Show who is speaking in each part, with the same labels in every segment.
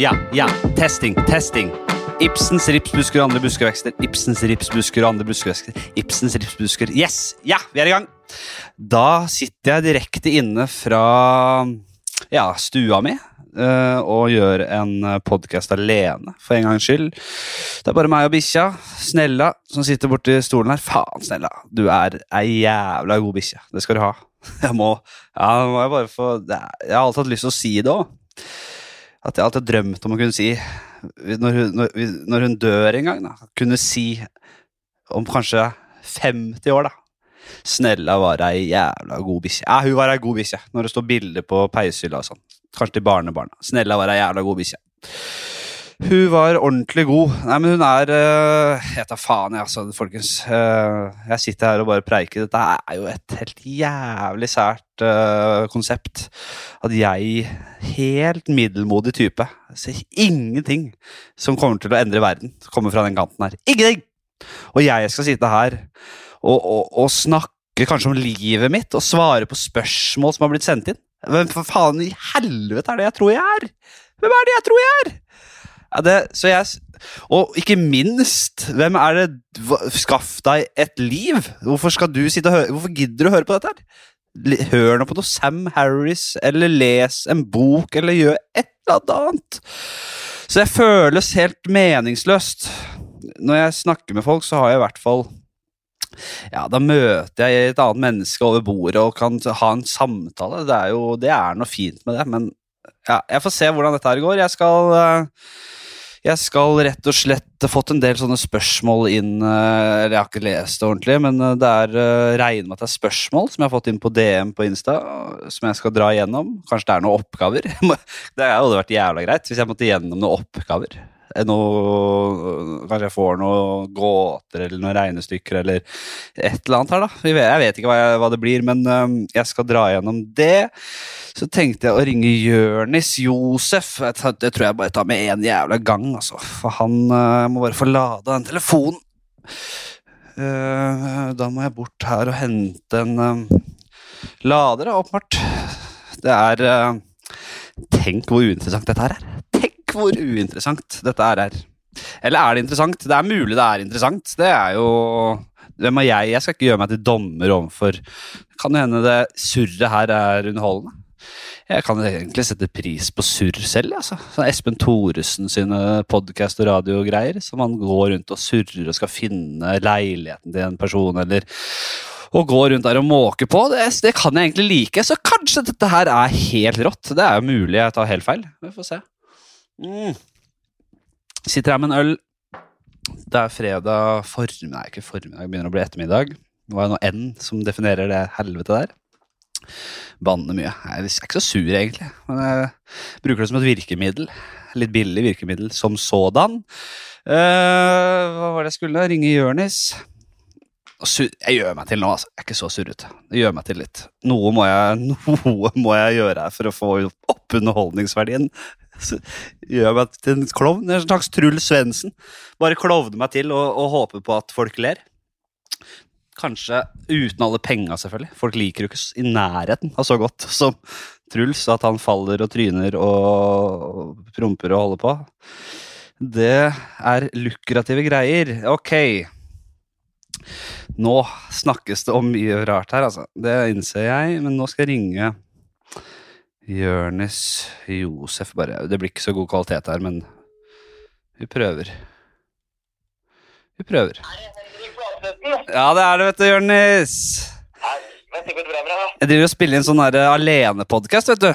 Speaker 1: ja, ja. Testing, testing. Ibsens ripsbusker og andre buskevekster. Ibsens ripsbusker og andre buskevekster. Ibsens ripsbusker. Yes! Ja, vi er i gang. Da sitter jeg direkte inne fra ja, stua mi eh, og gjør en podkast alene, for en gangs skyld. Det er bare meg og bikkja, Snella, som sitter borti stolen her. Faen, Snella, du er ei jævla god bikkje. Det skal du ha. Jeg må, ja, nå må jeg bare få Jeg har alltid hatt lyst til å si det òg. At jeg alltid har drømt om å kunne si Når hun, når, når hun dør en gang, da, kunne si om kanskje 50 år, da. Snella var ei jævla god bikkje. Ja, hun var ei god bikkje. Når det står bilder på peishylla og sånn. Kanskje til barnebarna. Snella var ei jævla god bikkje. Hun var ordentlig god. Nei, men hun er uh, Jeg tar faen, jeg, altså, folkens. Uh, jeg sitter her og bare preiker. Dette er jo et helt jævlig sært uh, konsept. At jeg, helt middelmodig type, ser ingenting som kommer til å endre verden. Kommer fra den kanten her. Ingenting! Og jeg skal sitte her og, og, og snakke kanskje om livet mitt og svare på spørsmål som har blitt sendt inn. Hvem for faen i helvete er det jeg tror jeg er? Hvem er det jeg tror jeg er? Ja, det, så jeg, og ikke minst, hvem er det Skaff deg et liv! Hvorfor skal du sitte og høre Hvorfor gidder du å høre på dette? her? Hør nå på noe Sam Harris, eller les en bok, eller gjør et eller annet. Så jeg føles helt meningsløst. Når jeg snakker med folk, så har jeg i hvert fall ja, da møter jeg et annet menneske over bordet og kan ha en samtale. Det er jo det er noe fint med det, men ja, jeg får se hvordan dette her går. Jeg skal jeg skal rett og slett fått en del sånne spørsmål inn Eller jeg har ikke lest det ordentlig, men det er regner med at det er spørsmål som jeg har fått inn på DM på Insta, som jeg skal dra igjennom. Kanskje det er noen oppgaver? Det hadde vært jævla greit hvis jeg måtte gjennom noen oppgaver. Noe, kanskje jeg får noen gåter eller noen regnestykker eller et eller annet her, da. Jeg vet ikke hva, jeg, hva det blir, men jeg skal dra gjennom det. Så tenkte jeg å ringe Jørnis Josef. Det tror jeg bare tar med én jævla gang, altså. For han uh, må bare få lada den telefonen. Uh, da må jeg bort her og hente en uh, lader, åpenbart. Det er Tenk hvor uinteressant dette her er. Hvor uinteressant dette her er. Eller er det interessant? Det er mulig det er interessant. Det er jo Hvem er jeg? Jeg skal ikke gjøre meg til dommer overfor Kan det hende det surret her er underholdende? Jeg kan egentlig sette pris på surr selv. Altså. Sånn Espen Thoresen sine podkast- og radiogreier. Som han går rundt og surrer og skal finne leiligheten til en person, eller og gå rundt der og måke på. Det, det, kan jeg egentlig like, så kanskje dette her er helt rått. Det er jo mulig jeg tar helt feil. Vi får se. Mm. Sitter her med en øl. Det er fredag formiddag Nei, ikke formiddag, begynner å bli ettermiddag. Det var noe N som definerer det helvete der. Banner mye. Jeg er ikke så sur, egentlig. Men jeg bruker det som et virkemiddel. Litt billig virkemiddel som sådan. Uh, hva var det jeg skulle? Ringe Jørnis. Jeg gjør meg til nå, altså. Jeg er ikke så surrete. Det gjør meg til litt. Noe må, jeg, noe må jeg gjøre her for å få opp underholdningsverdien. Gjør meg til en klovn. En slags Truls Svendsen. Bare klovne meg til og, og håpe på at folk ler. Kanskje uten alle penga, selvfølgelig. Folk liker jo ikke i nærheten av så godt som Truls. At han faller og tryner og promper og holder på. Det er lukrative greier. Ok. Nå snakkes det om mye rart her, altså. Det innser jeg, men nå skal jeg ringe Jørnis Josef. Bare. Det blir ikke så god kvalitet her, men vi prøver. Vi prøver. Ja, det er det, vet du, Jørnis. Jeg driver og spiller inn sånn alenepodkast, vet du.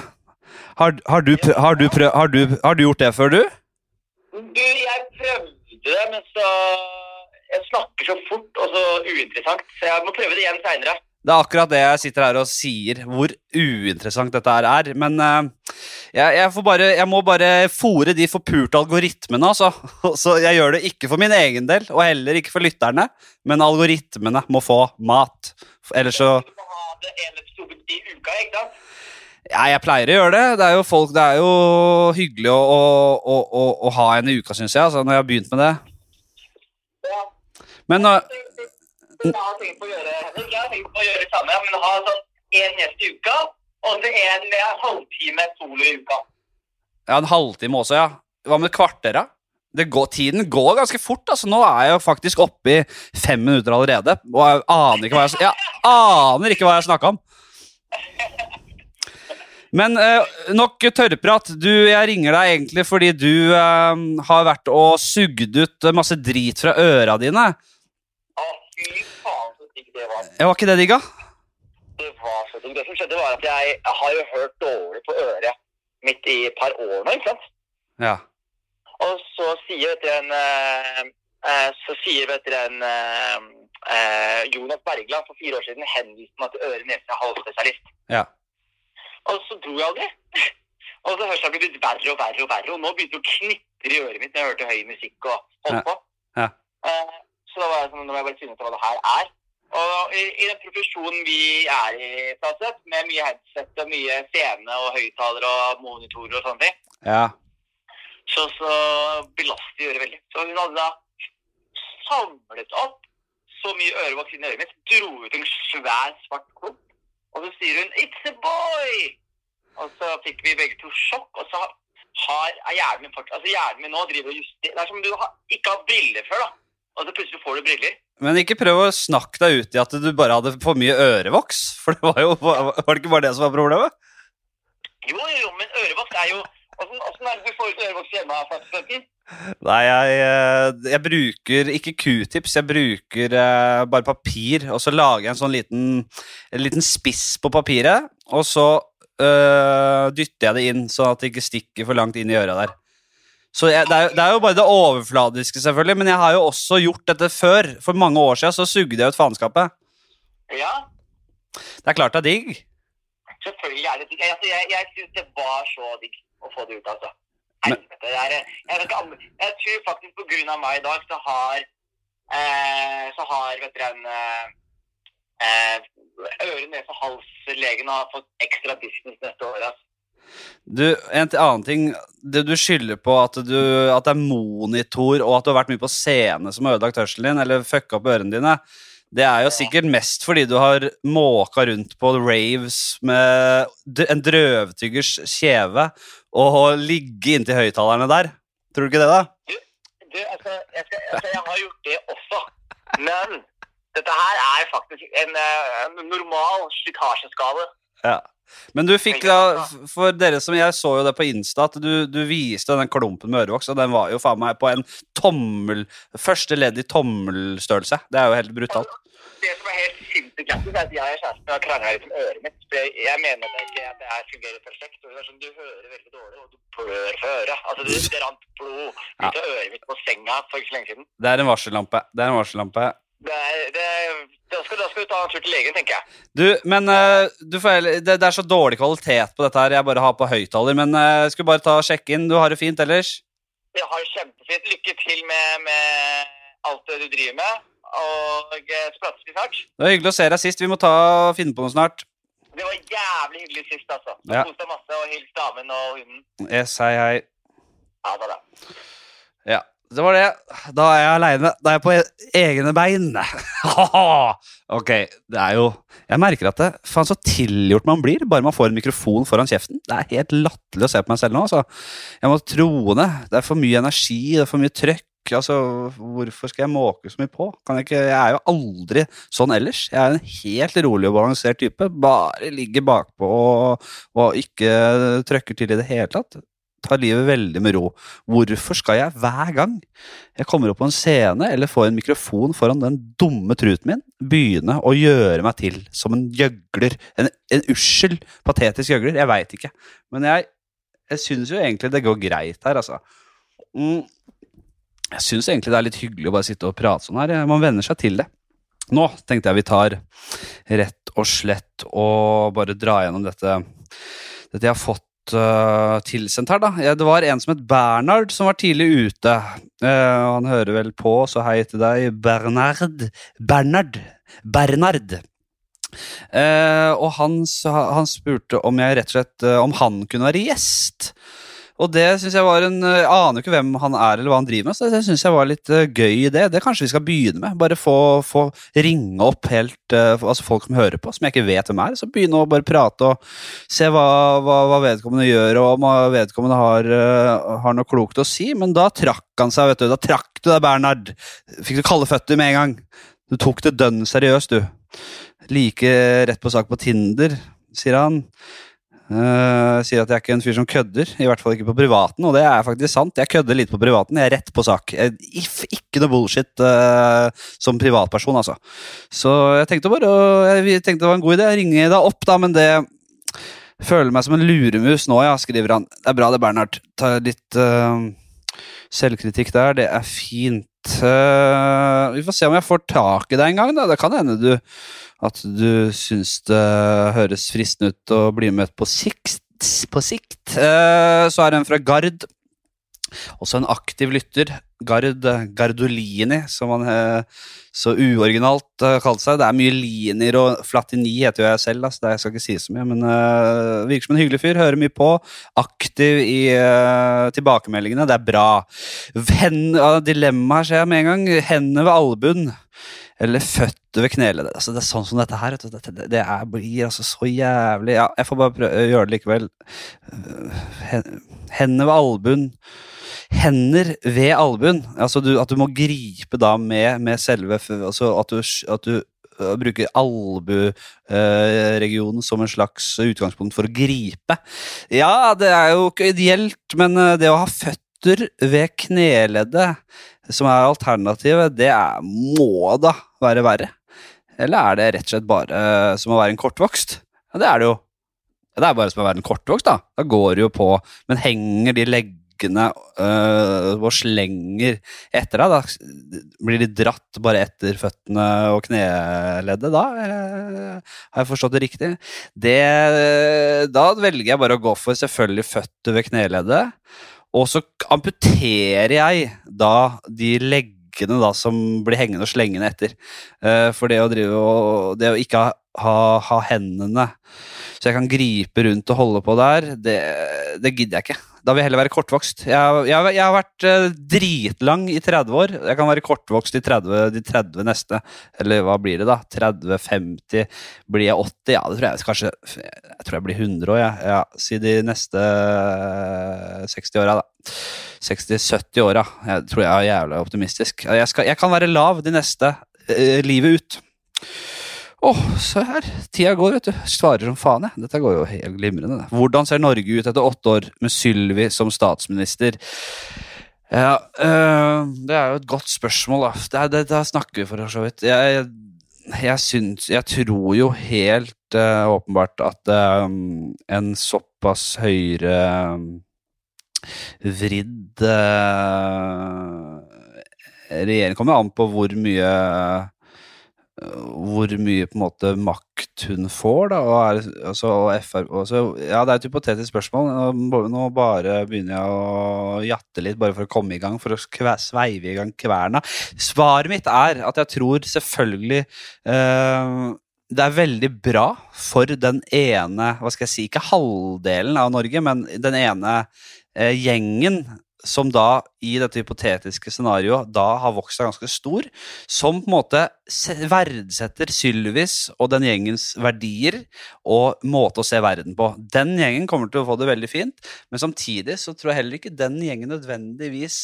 Speaker 1: Har, har, du, har, du prøv, har, du, har du gjort det før, du?
Speaker 2: Du, jeg prøvde det, men så Jeg snakker så fort og så uinteressant, så jeg må prøve det igjen seinere.
Speaker 1: Det er akkurat det jeg sitter her og sier, hvor uinteressant dette her er. Men uh, jeg, jeg, bare, jeg, må bare fòre de forpurte algoritmene, altså. Så jeg gjør det ikke for min egen del, og heller ikke for lytterne. Men algoritmene må få mat. Ellers så? Ja, jeg pleier å gjøre det. Det er jo, folk, det er jo hyggelig å, å, å, å ha en i uka, syns jeg, altså, når jeg har begynt med det.
Speaker 2: Ja.
Speaker 1: Men uh,
Speaker 2: Jeg har tenkt på å gjøre det samme, men ha sånn én i uka, og en halvtime solo uka.
Speaker 1: Ja, en halvtime også, ja. hva med kvarter, da? Tiden går ganske fort. altså Nå er jeg jo faktisk oppe i fem minutter allerede. Og jeg aner ikke hva jeg, jeg aner ikke hva jeg snakka om. Men eh, nok tørrprat. Du, jeg ringer deg egentlig fordi du eh, har vært og sugd ut masse drit fra øra dine.
Speaker 2: Å, fy faen, så digg det var.
Speaker 1: Ja, Var ikke det digga?
Speaker 2: Det var så digg. Det som skjedde, var at jeg, jeg har jo hørt dårlig på øret mitt i et par år nå, ikke sant?
Speaker 1: Ja.
Speaker 2: Og så sier vet du, en, eh, eh, så sier vet du, en eh, Jonas Bergland for fire år siden henviste meg til øre, nese, halsspesialist.
Speaker 1: Ja.
Speaker 2: Og så dro jeg aldri. Og så hørte det ble blitt verre og verre og verre, og nå begynte det å knitre i øret mitt når jeg hørte høy musikk og holdt på.
Speaker 1: Ja.
Speaker 2: Eh, så da var jeg sånn, nå må jeg bare finne ut hva det her er. Og i, i den profesjonen vi er i, Plassett, med mye headset og mye scene og høyttalere og monitorer og sånne ting,
Speaker 1: Ja.
Speaker 2: så, så belaster øret veldig. Så hun hadde da samlet opp så mye ørevoks inni i øret mitt, dro ut en svær, svart klump, og så sier hun 'It's a boy!' Og så fikk vi begge to sjokk, og så har er hjernen min fortsatt Altså hjernen min nå driver og justerer Det er som om du har, ikke har briller før, da. Og så plutselig får du briller.
Speaker 1: Men ikke prøv å snakke deg ut i at du bare hadde for mye ørevoks. For det var jo Var det ikke bare det som var problemet?
Speaker 2: Jo, jo, jo, men ørevoks er jo Åssen er det du får ut ørevoks hjemme? Faktisk?
Speaker 1: Nei, jeg, eh, jeg bruker ikke q-tips, jeg bruker uh, bare papir. Og så lager jeg en sånn liten, en liten spiss på papiret, og så uh, dytter jeg det inn sånn at det ikke stikker for langt inn i øra der. Så jeg, det, er, jo- det er jo bare det overfladiske, selvfølgelig, men jeg har jo også gjort dette før. For mange år siden så sugde jeg ut faenskapet.
Speaker 2: Ja,
Speaker 1: Det er klart det er digg.
Speaker 2: selvfølgelig er det digg. Altså, jeg jeg syns det var så digg å få det ut, altså. Helvete. Det jeg, jeg tror faktisk på grunn av meg i dag så har eh, så har vet dere, en eh, eh, øre, nese, hals-legen har fått ekstra business neste år. Altså.
Speaker 1: Du, En annen ting det Du skylder på at, du, at det er monitor og at du har vært mye på scene som har ødelagt hørselen din, eller fucka opp ørene dine. Det er jo sikkert mest fordi du har måka rundt på raves med en drøvtyggers kjeve og ligge inntil høyttalerne der. Tror du ikke det, da?
Speaker 2: Du, altså, jeg, skal, altså, jeg har gjort det også, men dette her er faktisk en, eh, en normal slitasjeskade.
Speaker 1: Ja. Men du fikk da, for dere som jeg så jo det på Insta, at du, du viste den klumpen med ørevoks, og den var jo faen meg på en tommel Første ledd i tommelstørrelse. Det er jo helt brutalt.
Speaker 2: Det som er helt sinnssykt lættis, er at jeg og kjæresten har krangla litt om øret mitt. Jeg, mener det ikke, at det her fungerer perfekt. Det er sånn, du hører veldig dårlig, og du blør for øret. Altså, det, det rant blod ut av øret mitt på senga for ikke så lenge siden.
Speaker 1: Det er en varsellampe. Det er en varsellampe.
Speaker 2: Da, skal, da skal du ta en tur til legen, tenker jeg.
Speaker 1: Du, men eh, du får, det, det er så dårlig kvalitet på dette her. Jeg bare har på høyttaler. Men eh, jeg skulle bare ta og sjekke inn. Du har det fint ellers?
Speaker 2: Jeg har det kjempefint. Lykke til med, med alt det du driver med. Og så prates vi snart.
Speaker 1: Det var hyggelig å se deg sist. Vi må ta og finne på noe snart.
Speaker 2: Det var jævlig hyggelig sist, altså.
Speaker 1: Ja.
Speaker 2: Kos deg masse, og hils damen og hunden.
Speaker 1: Yes, hei, hei.
Speaker 2: Ja, det er det.
Speaker 1: Var det. Da er jeg aleine. Da er jeg på egne bein. ok, det er jo Jeg merker at det Faen, så tilgjort man blir bare man får en mikrofon foran kjeften. Det er helt latterlig å se på meg selv nå. Altså. Jeg må troende. Det er for mye energi, det er for mye trøkk. Altså, Hvorfor skal jeg måke så mye på? Jeg, jeg er jo aldri sånn ellers. Jeg er en helt rolig og balansert type. Bare ligger bakpå og, og ikke trøkker til i det hele tatt. Tar livet veldig med ro. Hvorfor skal jeg hver gang jeg kommer opp på en scene eller får en mikrofon foran den dumme truten min, begynne å gjøre meg til som en gjøgler? En, en ussel, patetisk gjøgler? Jeg veit ikke. Men jeg, jeg syns jo egentlig det går greit her, altså. Mm. Jeg syns egentlig det er litt hyggelig å bare sitte og prate sånn her. Man venner seg til det. Nå tenkte jeg vi tar rett og slett og bare dra gjennom dette, dette jeg har fått øh, tilsendt her, da. Det var en som het Bernhard, som var tidlig ute. Uh, han hører vel på, så hei til deg, Bernhard. Bernhard. Bernhard. Uh, og han, han spurte om jeg rett og slett eh, Om han kunne være gjest. Og det synes jeg var en Jeg aner jo ikke hvem han er eller hva han driver med, så det syns jeg var litt uh, gøy idé. Det kanskje vi skal begynne med. Bare få, få ringe opp helt uh, altså folk som hører på, som jeg ikke vet hvem er. Så begynne å bare prate og se hva, hva, hva vedkommende gjør, og om vedkommende har, har, noe klokt å si. Men da trakk han seg, vet du. Da trakk du deg, Bernhard. Fikk du kalde føtter med en gang. Du tok det dønn seriøst, du. Like rett på sak på Tinder, sier han. Uh, sier at jeg er ikke en fyr som kødder, i hvert fall ikke på privaten. Og det er faktisk sant. Jeg kødder litt på privaten. Jeg er rett på sak. If, ikke noe bullshit uh, som privatperson, altså. Så jeg tenkte bare Jeg tenkte det var en god idé Jeg ringe deg opp, da, men det Føler meg som en luremus nå, ja, skriver han. Det er bra det, Bernhard. Ta litt uh, selvkritikk der. Det er fint. vi får se om jeg får tak i deg en gang, da. Det kan hende du at du syns det høres fristende ut å bli med på sikt. På sikt. Eh, så er det en fra Gard. Også en aktiv lytter. Gard Gardolini, som han eh, så uoriginalt uh, kalte seg. Det er mye linier, og Flatini heter jo jeg selv, så jeg skal ikke si så mye. Men uh, virker som en hyggelig fyr. Hører mye på. Aktiv i uh, tilbakemeldingene. Det er bra. Hen, uh, Dilemmaet ser jeg med en gang. Hendene ved albuen eller føtter ved kneleddet. Altså, det er sånn som dette her. Dette, det, det er, blir altså så jævlig Ja, jeg får bare prøve å gjøre det likevel. Hender ved albuen. Hender ved albuen. Altså du, at du må gripe da med, med selve altså at du, at du øh, bruker alburegionen som en slags utgangspunkt for å gripe. Ja, det er jo ikke ideelt, men øh, det å ha føtter ved kneleddet som er alternativet, det er, må da være verre. Eller er det rett og slett bare uh, som å være en kortvokst? Ja, det er det jo. Det er bare som å være en kortvokst, da. Da går det jo på. Men henger de leggene øh, og slenger etter deg, da blir de dratt bare etter føttene og kneleddet da? Uh, har jeg forstått det riktig? Det, da velger jeg bare å gå for selvfølgelig føtter ved kneleddet. Og så amputerer jeg da de leggene da som blir hengende og slengende etter. Uh, for det å og Det å ikke ha, ha, ha, hendene så jeg kan gripe rundt og holde på der, det, det gidder jeg ikke. Da vil jeg heller være kortvokst. Jeg, jeg, jeg har vært uh, dritlang i 30 år. Jeg kan være kortvokst i 30, de 30 neste. Eller hva blir det, da? 30, 50 Blir jeg 80? Ja, det tror jeg kanskje Jeg tror jeg blir 100 år, jeg. Ja, si de neste uh, eh, 60 åra, da. 60-70 åra. Jeg tror jeg er jævlig optimistisk. Jeg, skal, jeg kan være lav de neste uh, livet ut. Å, oh, se her. Tida går, vet du. Svarer som faen, jeg. Dette går jo helt glimrende. Hvordan ser Norge ut etter åtte år med Sylvi som statsminister? Ja, øh, det er jo et godt spørsmål, da. Det, det, det snakker vi for så vidt. Jeg, jeg, syns Jeg tror jo helt øh, åpenbart at øh, en såpass høyre vridd regjering kommer an på hvor mye hvor mye på en måte makt hun får, da. Og er, altså, FR, også, ja, det er et hypotetisk spørsmål. Nå, nå, bare begynner jeg å jatte litt, bare for å komme i gang, for å sveive i gang kverna. Svaret mitt er at jeg tror selvfølgelig eh, det er veldig bra for den ene, hva skal jeg si, ikke halvdelen av Norge, men den ene eh, gjengen som da i dette hypotetiske scenarioet da har vokst seg ganske stor, som på en måte verdsetter Sylvis og den gjengens verdier og måte å se verden på. Den gjengen kommer til å få det veldig fint, men samtidig så tror jeg heller ikke den gjengen nødvendigvis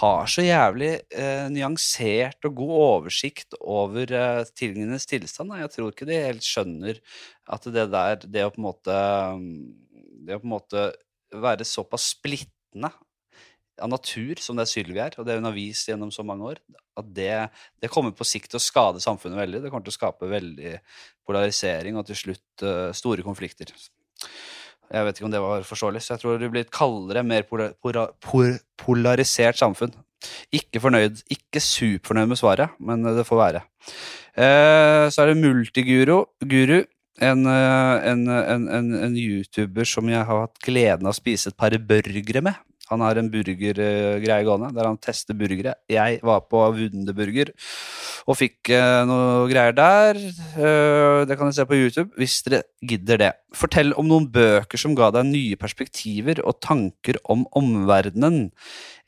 Speaker 1: har så jævlig eh, nyansert og god oversikt over eh, tingenes tilstand. Jeg tror ikke de helt skjønner at det der, det å på en måte Det å på en måte være såpass splittende av natur som det Sylvi er, og det hun har vist gjennom så mange år, at det, det, kommer på sikt til å skade samfunnet veldig. Det kommer til å skape veldig polarisering og til slutt uh, store konflikter. Jeg vet ikke om det var forståelig, så jeg tror det blir et kaldere, mer polar, polar, polarisert samfunn. Ikke fornøyd, ikke superfornøyd med svaret, men det får være. Uh, så er det Multiguru. Guru, en, eh, en, en, en, YouTuber som jeg har hatt gleden av å spise et par burgere med. Han har en burgergreie gående der han tester burgere. Jeg var på Wunderburger og fikk eh, noe greier der. Eh, det kan dere se på YouTube hvis dere gidder det. Fortell om noen bøker som ga deg nye perspektiver og tanker om omverdenen.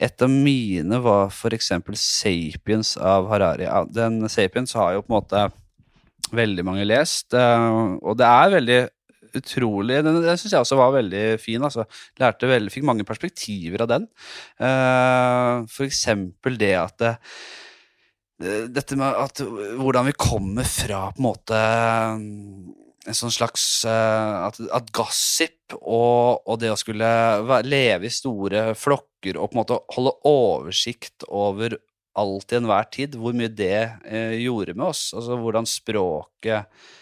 Speaker 1: Et av mine var eksempel Sapiens av Harari. Den Sapiens har jo på en måte veldig mange lest, eh, og det er veldig utrolig Den, den syns jeg også var veldig fin. altså. Lærte veldig, Fikk mange perspektiver av den. Uh, for eksempel det at det, dette med at, hvordan vi kommer fra på en måte en sånn slags uh, at, at, gossip og, og, det å skulle leve i store flokker og på en måte holde oversikt over alt i enhver tid, hvor mye det uh, gjorde med oss. Altså hvordan språket Eh,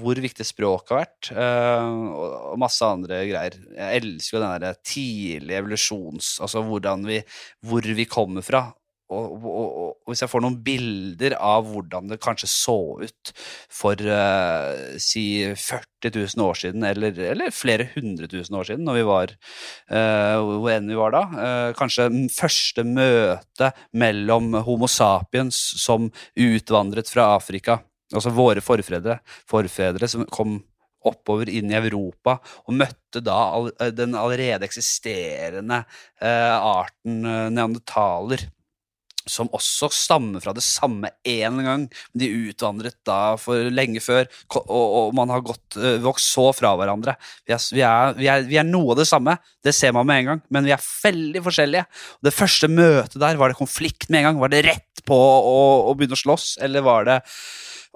Speaker 1: hvor viktig språk har vært, eh, og masse andre greier. Jeg elsker jo den der tidlige evolusjons... Altså vi, hvor vi kommer fra. Og, og, og, hvis jeg får noen bilder av hvordan det kanskje så ut for uh, si 40 000 år siden, eller, eller, flere hundre tusen år siden, når vi var uh, hvor enn vi var da uh, Kanskje første møte mellom Homo sapiens som utvandret fra Afrika Altså våre forfedre, forfedre som kom oppover inn i Europa og møtte da all, den allerede eksisterende eh, arten eh, neandertaler. Som også stammer fra det samme én gang. De utvandret da for lenge før, og, og man har gått, uh, vokst så fra hverandre. Vi er, vi, er, vi, er, vi er, noe av det samme, det ser man med en gang, men vi er veldig forskjellige. Det første møtet der, var det konflikt med en gang? Var det rett på å, å begynne å slåss, eller var det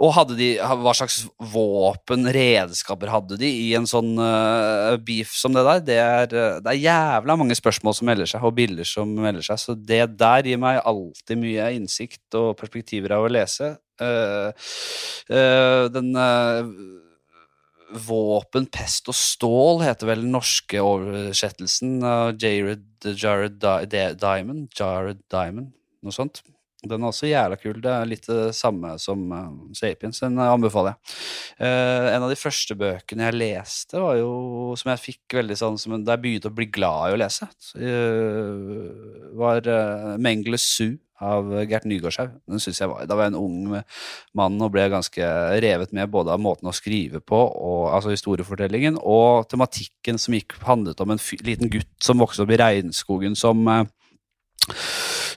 Speaker 1: og de, hva slags våpen, redskaper hadde de i en sånn uh, beef som det der? Det er, eh, det er, jævla mange spørsmål som melder seg, og bilder som melder seg. Så det der gir meg alltid mye innsikt og perspektiver av å lese. Uh, uh, den Våpen, pest og stål heter vel den norske oversettelsen av Jared, Jared Diamond. Jared Diamond, noe sånt. Den er også jævla kul. Det er litt det samme som uh, Sapiens. Den anbefaler jeg. Uh, en av de første bøkene jeg leste, var jo som jeg fikk veldig sånn Da jeg begynte å bli glad i å lese, uh, var uh, Mengele Zoo av Gert Nygaardshaug. Jeg var, Da var jeg en ung mann og ble ganske revet med både av måten å skrive på, og, altså historiefortellingen, og tematikken som gikk, handlet om en liten gutt som vokste opp i regnskogen som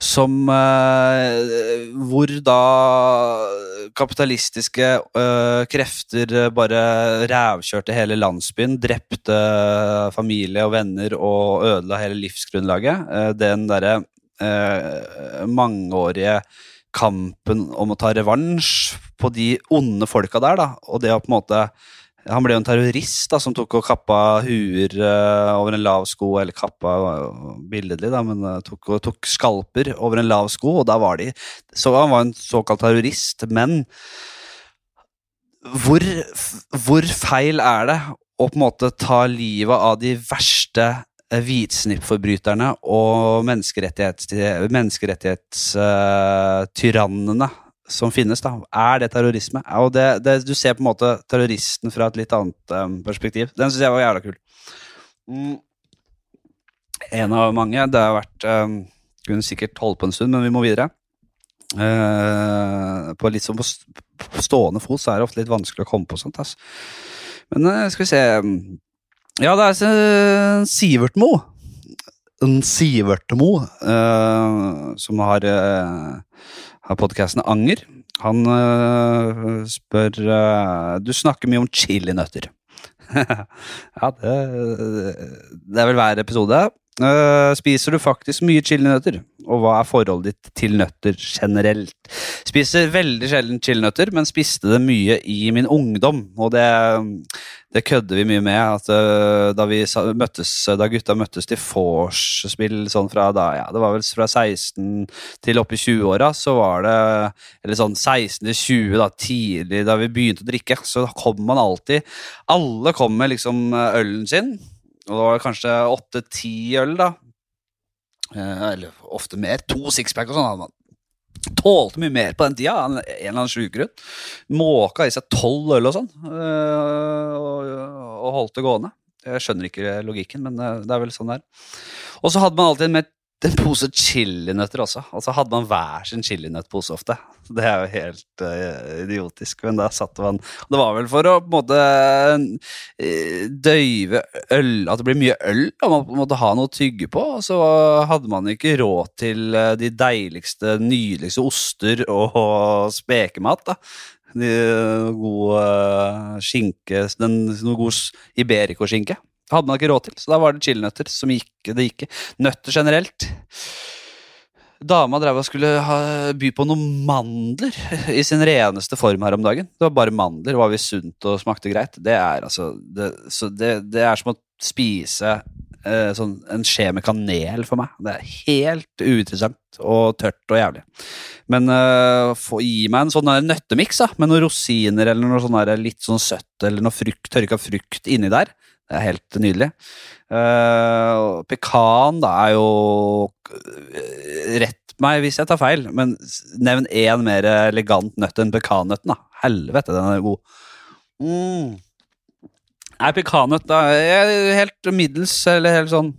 Speaker 1: som uh, Hvor da kapitalistiske uh, krefter bare rævkjørte hele landsbyen, drepte familie og venner og ødela hele livsgrunnlaget. Den derre mangeårige kampen om å ta revansj på de onde folka der, da, og det å på en måte han ble jo en terrorist da, som tok og kappa huer uh, over en lav sko, eller kappa uh, billedlig, da, men uh, tok, tok skalper over en lav sko, og da var de Så han var en såkalt terrorist, men hvor, hvor feil er det å på en måte ta livet av de verste hvitsnippforbryterne og menneskerettighetstyrannene menneskerettighets, som finnes. da. Er det terrorisme? Og det, det, du ser på en måte terroristen fra et litt annet um, perspektiv. Den syns jeg var jævla kul. Mm. En av mange. Det har vært um, Kunne sikkert holdt på en stund, men vi må videre. Uh, på litt sånn på, stående fot så er det ofte litt vanskelig å komme på sånt. Altså. Men uh, skal vi se Ja, det er uh, Sivert Mo. En Sivert Mo, uh, som har av podkasten Anger. Han uh, spør uh, Du snakker mye om chilinøtter. ja, det, det er vel hver episode. Uh, spiser du faktisk mye chilinøtter? Og hva er forholdet ditt til nøtter generelt? Spiser veldig sjelden chilinøtter, men spiste det mye i min ungdom. Og det, det kødder vi mye med. At uh, da, vi møttes, da gutta møttes til vorspiel sånn fra da, ja, det var vel fra 16 til opp i 20-åra, så var det Eller sånn 16 til 20, da, tidlig da vi begynte å drikke, så kom man alltid Alle kom med liksom ølen sin. Og det var kanskje åtte-ti øl, da. Eh, eller ofte mer. To sixpack og sånn hadde man. Tålte mye mer på den tida. En eller annen sjukegrunn. Måka i seg tolv øl og sånn. Eh, og holdt det gående. Jeg skjønner ikke logikken, men eh, det er vel sånn det er. Og så hadde man alltid med en pose chilinøtter også. Og så hadde man hver sin chilinøttpose ofte. Det er jo helt uh, idiotisk, men da satt man Det var vel for å på en måte eh, døyve øl At det blir mye øl, og man måtte ha noe å tygge på. Og så hadde man ikke råd til eh, de deiligste, nydeligste oster og spekemat. da de, god uh, skinke den, Noe god Iberico-skinke. Hadde man ikke råd til, så da var det chilinøtter som gikk. Det gikk. Nøtter generelt. Dama drev og skulle ha, by på noen mandler i sin reneste form her om dagen. Det var bare mandler. Var vi sunt og smakte greit. Det er altså Det, det, det er som å spise eh, sånn, en skje med kanel for meg. Det er helt uinteressant og tørt og jævlig. Men eh, få, gi meg en sånn nøttemiks med noen rosiner eller noe sånn litt sånn søtt eller noe frukt, tørka frukt inni der. Det er helt nydelig. Uh, pekan da er jo eh, Rett meg hvis jeg tar feil, men nevn én mer elegant nøtt enn pekannøtten. da. Helvete, den er god. Mm. Nei, pekannøtt da er helt middels, eller helt sånn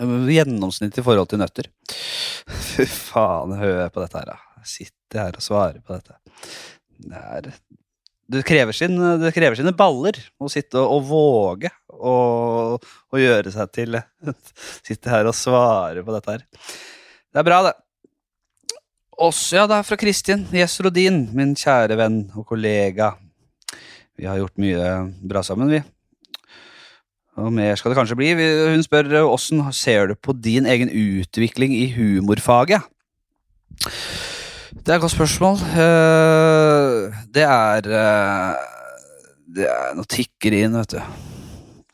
Speaker 1: øh, gjennomsnitt i forhold til nøtter. Fy faen, hør på dette her, da. Sitter her og svarer på dette. Det er det krever, sin, det krever sine baller å sitte og, og våge å gjøre seg til Sitte her og svare på dette her. Det er bra, det. Også, ja, det er fra Kristin Jess Rodin, min kjære venn og kollega. Vi har gjort mye bra sammen, vi. Og mer skal det kanskje bli. Hun spør åssen ser du på din egen utvikling i humorfaget? Det er et godt spørsmål. Eh, Det er eh, Det er noe tikker inn, vet du.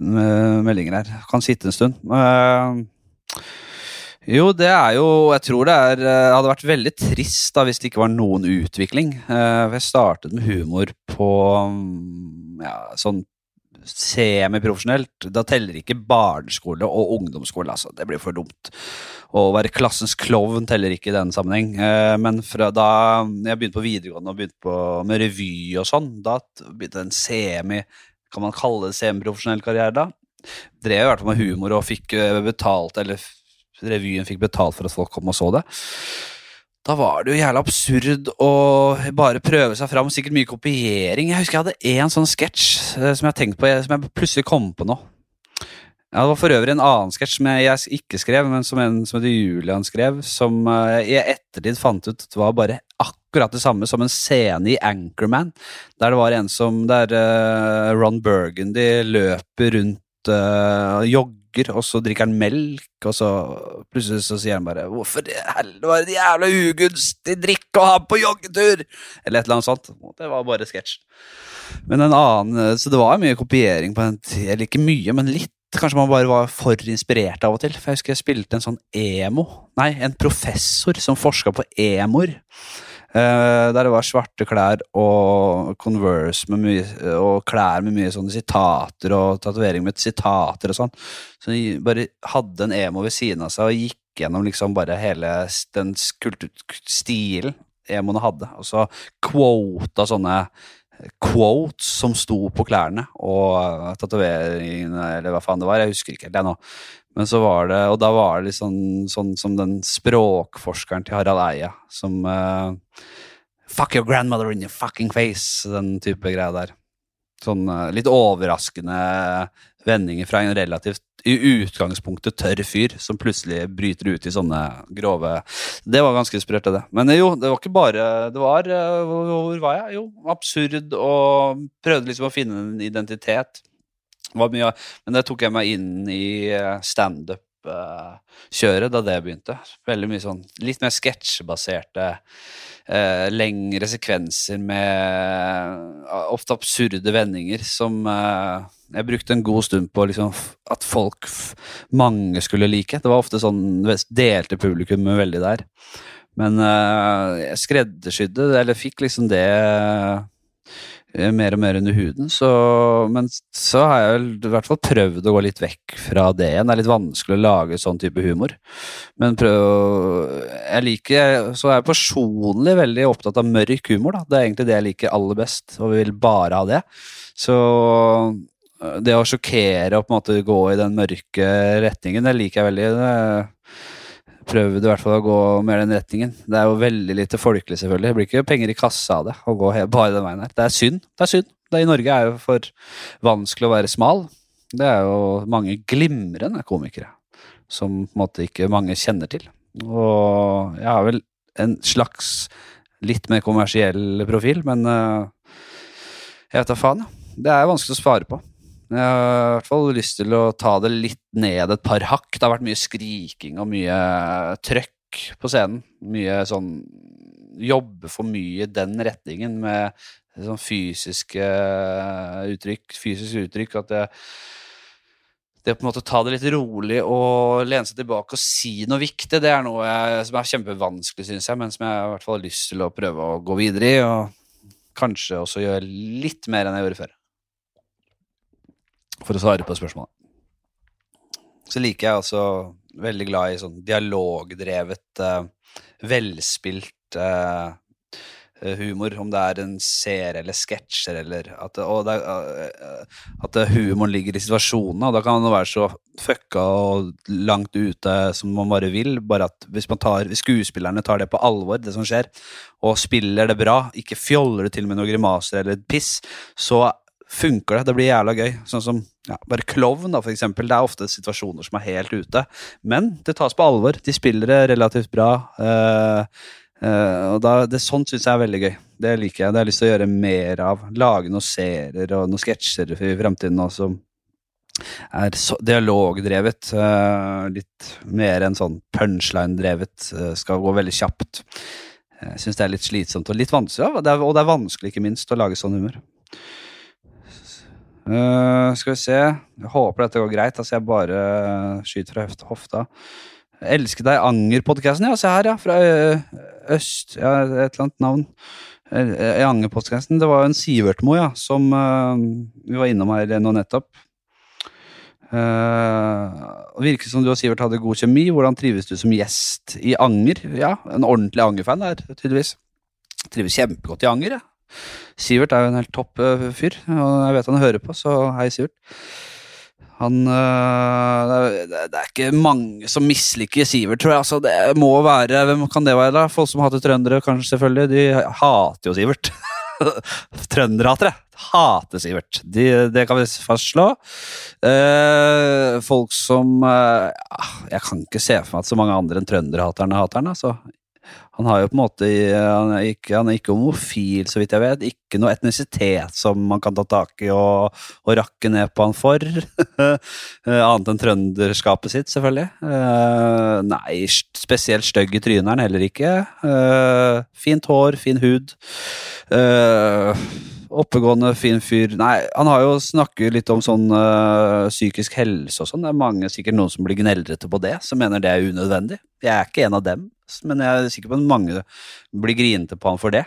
Speaker 1: Meldinger her. Kan sitte en stund. Eh, Jo, det er jo Jeg tror det er, Det hadde vært veldig trist da hvis det ikke var noen utvikling. For Jeg startet med humor på mm, ja, sånn semiprofesjonelt. Da teller ikke barneskole og ungdomsskole, altså. Det blir for dumt. Å være klassens klovn teller ikke i den sammenheng. Eh, Men fra da jeg begynte på videregående og begynte på, med revy og sånn, da begynte en semi Kan man kalle det semiprofesjonell karriere da? Drev i hvert fall med humor og fikk eh, betalt, eller revyen fikk betalt for at folk kom og så det. Da var det jo jævla absurd å bare prøve seg fram. Sikkert mye kopiering. Jeg husker jeg hadde én sånn sketsj eh, som jeg tenkte på, som jeg plutselig kom på nå. Ja, det var for øvrig en annen sketsj som jeg, ikke skrev, men som en som heter Julian skrev, som eh, jeg i ettertid fant ut det var bare akkurat det samme som en scene i Anchorman, der det var en som Der eh, Ron Burgundy løper rundt uh, jogger, og så drikker han melk, og så plutselig så sier han bare 'Hvorfor i helvete var det jævla ugunstig drikke å ha på joggetur?' Eller et eller annet sånt. Det var bare sketsj. Men en annen, Så det var mye kopiering på den. Eller ikke mye, men litt. Kanskje man bare var for inspirert av og til. For jeg husker jeg spilte en sånn emo. Nei, en professor som forska på emoer. Eh, der det var svarte klær og Converse med mye, og klær med mye sånne sitater og tatovering med sitater og sånn. Så de bare hadde en emo ved siden av seg og gikk gjennom liksom bare hele den stilen emoene hadde. Og så quota sånne quotes som sto på klærne og uh, tatoveringene, eller hva faen det var. Jeg husker ikke helt det nå. Men så var det, og da var det sånn, sånn som den språkforskeren til Harald Eia, som uh, Fuck your grandmother in your fucking face, den type greia der. Sånn uh, litt overraskende vendinger fra en relativt i utgangspunktet tørr fyr som plutselig bryter ut i sånne grove Det var ganske sprøtt, det. Men jo, det var ikke bare Det var eh, Hvor var jeg? Jo, absurd og prøvde liksom å finne en identitet. Var mye, men det tok jeg meg inn i eh, standup-kjøret da det begynte. Veldig mye sånn litt mer sketsjebaserte, eh, lengre sekvenser med eh, ofte absurde vendinger som eh, jeg brukte en god stund på liksom, at folk, mange skulle like. Det var ofte sånn delte publikum veldig der. Men uh, jeg skreddersydde, eller fikk liksom det uh, mer og mer under huden. Så, men så har jeg i hvert fall prøvd å gå litt vekk fra det igjen. Det er litt vanskelig å lage sånn type humor. Men prøv Jeg liker Så er jeg personlig veldig opptatt av mørk humor, da. Det er egentlig det jeg liker aller best, og vil bare ha det. Så det å sjokkere og på en måte gå i den mørke retningen, det liker jeg veldig. Det prøvde i hvert fall å gå mer den retningen. Det er jo veldig lite folkelig, selvfølgelig. Det blir ikke penger i kassa av det å gå bare den veien her. Det er synd. Det er synd. Det I Norge er jo for vanskelig å være smal. Det er jo mange glimrende komikere som på en måte ikke mange kjenner til. Og jeg har vel en slags litt mer kommersiell profil, men uh, jeg vet da faen. Det er vanskelig å svare på. Jeg har i hvert fall lyst til å ta det litt ned et par hakk. Det har vært mye skriking og mye trøkk på scenen. Mye sånn Jobbe for mye i den retningen med sånn fysiske uttrykk. Fysisk uttrykk at det det på en måte ta det litt rolig og lene seg tilbake og si noe viktig, det er noe jeg, som er kjempevanskelig, syns jeg, men som jeg i hvert fall har lyst til å prøve å gå videre i, og kanskje også gjøre litt mer enn jeg gjorde før. For å svare på spørsmålet. Så liker jeg også veldig glad i sånn dialogdrevet, uh, velspilt uh, humor, om det er en serie eller sketsjer eller at, eh, at humoren ligger i situasjonene, og da kan man være så fucka og langt ute som man bare vil, bare at hvis, tar, hvis skuespillerne tar det på alvor, det som skjer, og spiller det bra, ikke fjoller det til med noen grimaser eller piss, så funker det. Det blir jævla gøy. Sånn som ja, bare klovn, da, for eksempel. Det er ofte situasjoner som er helt ute, men det tas på alvor. De spiller det relativt bra. eh, eh, og da, det Sånt syns jeg er veldig gøy. Det liker jeg. Det har jeg lyst til å gjøre mer av. Lage noen serier og noen sketsjer i fremtiden også er så, dialogdrevet. eh, litt mer enn sånn punchline-drevet. eh, skal gå veldig kjapt. Jeg syns det er litt slitsomt og litt vanskelig, ja, det er, og det er vanskelig ikke minst å lage sånn humør. Eh, skal vi se Jeg håper dette går greit. Altså jeg bare skyter fra høfta. hofta. Elsker deg Anger-podkasten, ja. Se her, ja. Fra eh, øst Ja, et eller annet navn. Eh, I Anger-podkasten. Det var jo en Sivertmo, ja, som uh, vi var innom her nå nettopp. Uh, virker som du og Sivert hadde god kjemi. Hvordan trives du som gjest i Anger? Ja, en ordentlig Anger-fan der, tydeligvis. Trives kjempegodt i Anger, jeg. Sivert er jo en helt topp eh, fyr, og jeg vet han hører på, så hei, Sivert. Han øh, det, er, ikke mange som misliker Sivert, tror jeg. Altså, det må være Hvem kan det være, da? Folk som hater trøndere, kanskje, selvfølgelig. De hater jo Sivert. Trønderhatere hater Sivert. De, det kan vi fastslå. Eh, folk som eh, Jeg kan ikke se for meg at så mange andre enn trønderhaterne hater han. Altså. Han har jo på en måte han er, ikke, han er ikke homofil, så vidt jeg vet. Ikke noe etnisitet som man kan ta tak i og, og rakke ned på han for. Annet enn trønderskapet sitt, selvfølgelig. Uh, nei, spesielt stygg i trynet er han heller ikke. Uh, fint hår, fin hud. Uh, oppegående, fin fyr. Nei, han har jo snakket litt om sånn psykisk helse og sånn. Det er mange, sikkert noen som blir gneldrete på det, som mener det er unødvendig. Jeg er ikke en av dem men jeg er sikker på at mange blir grinete på han for det.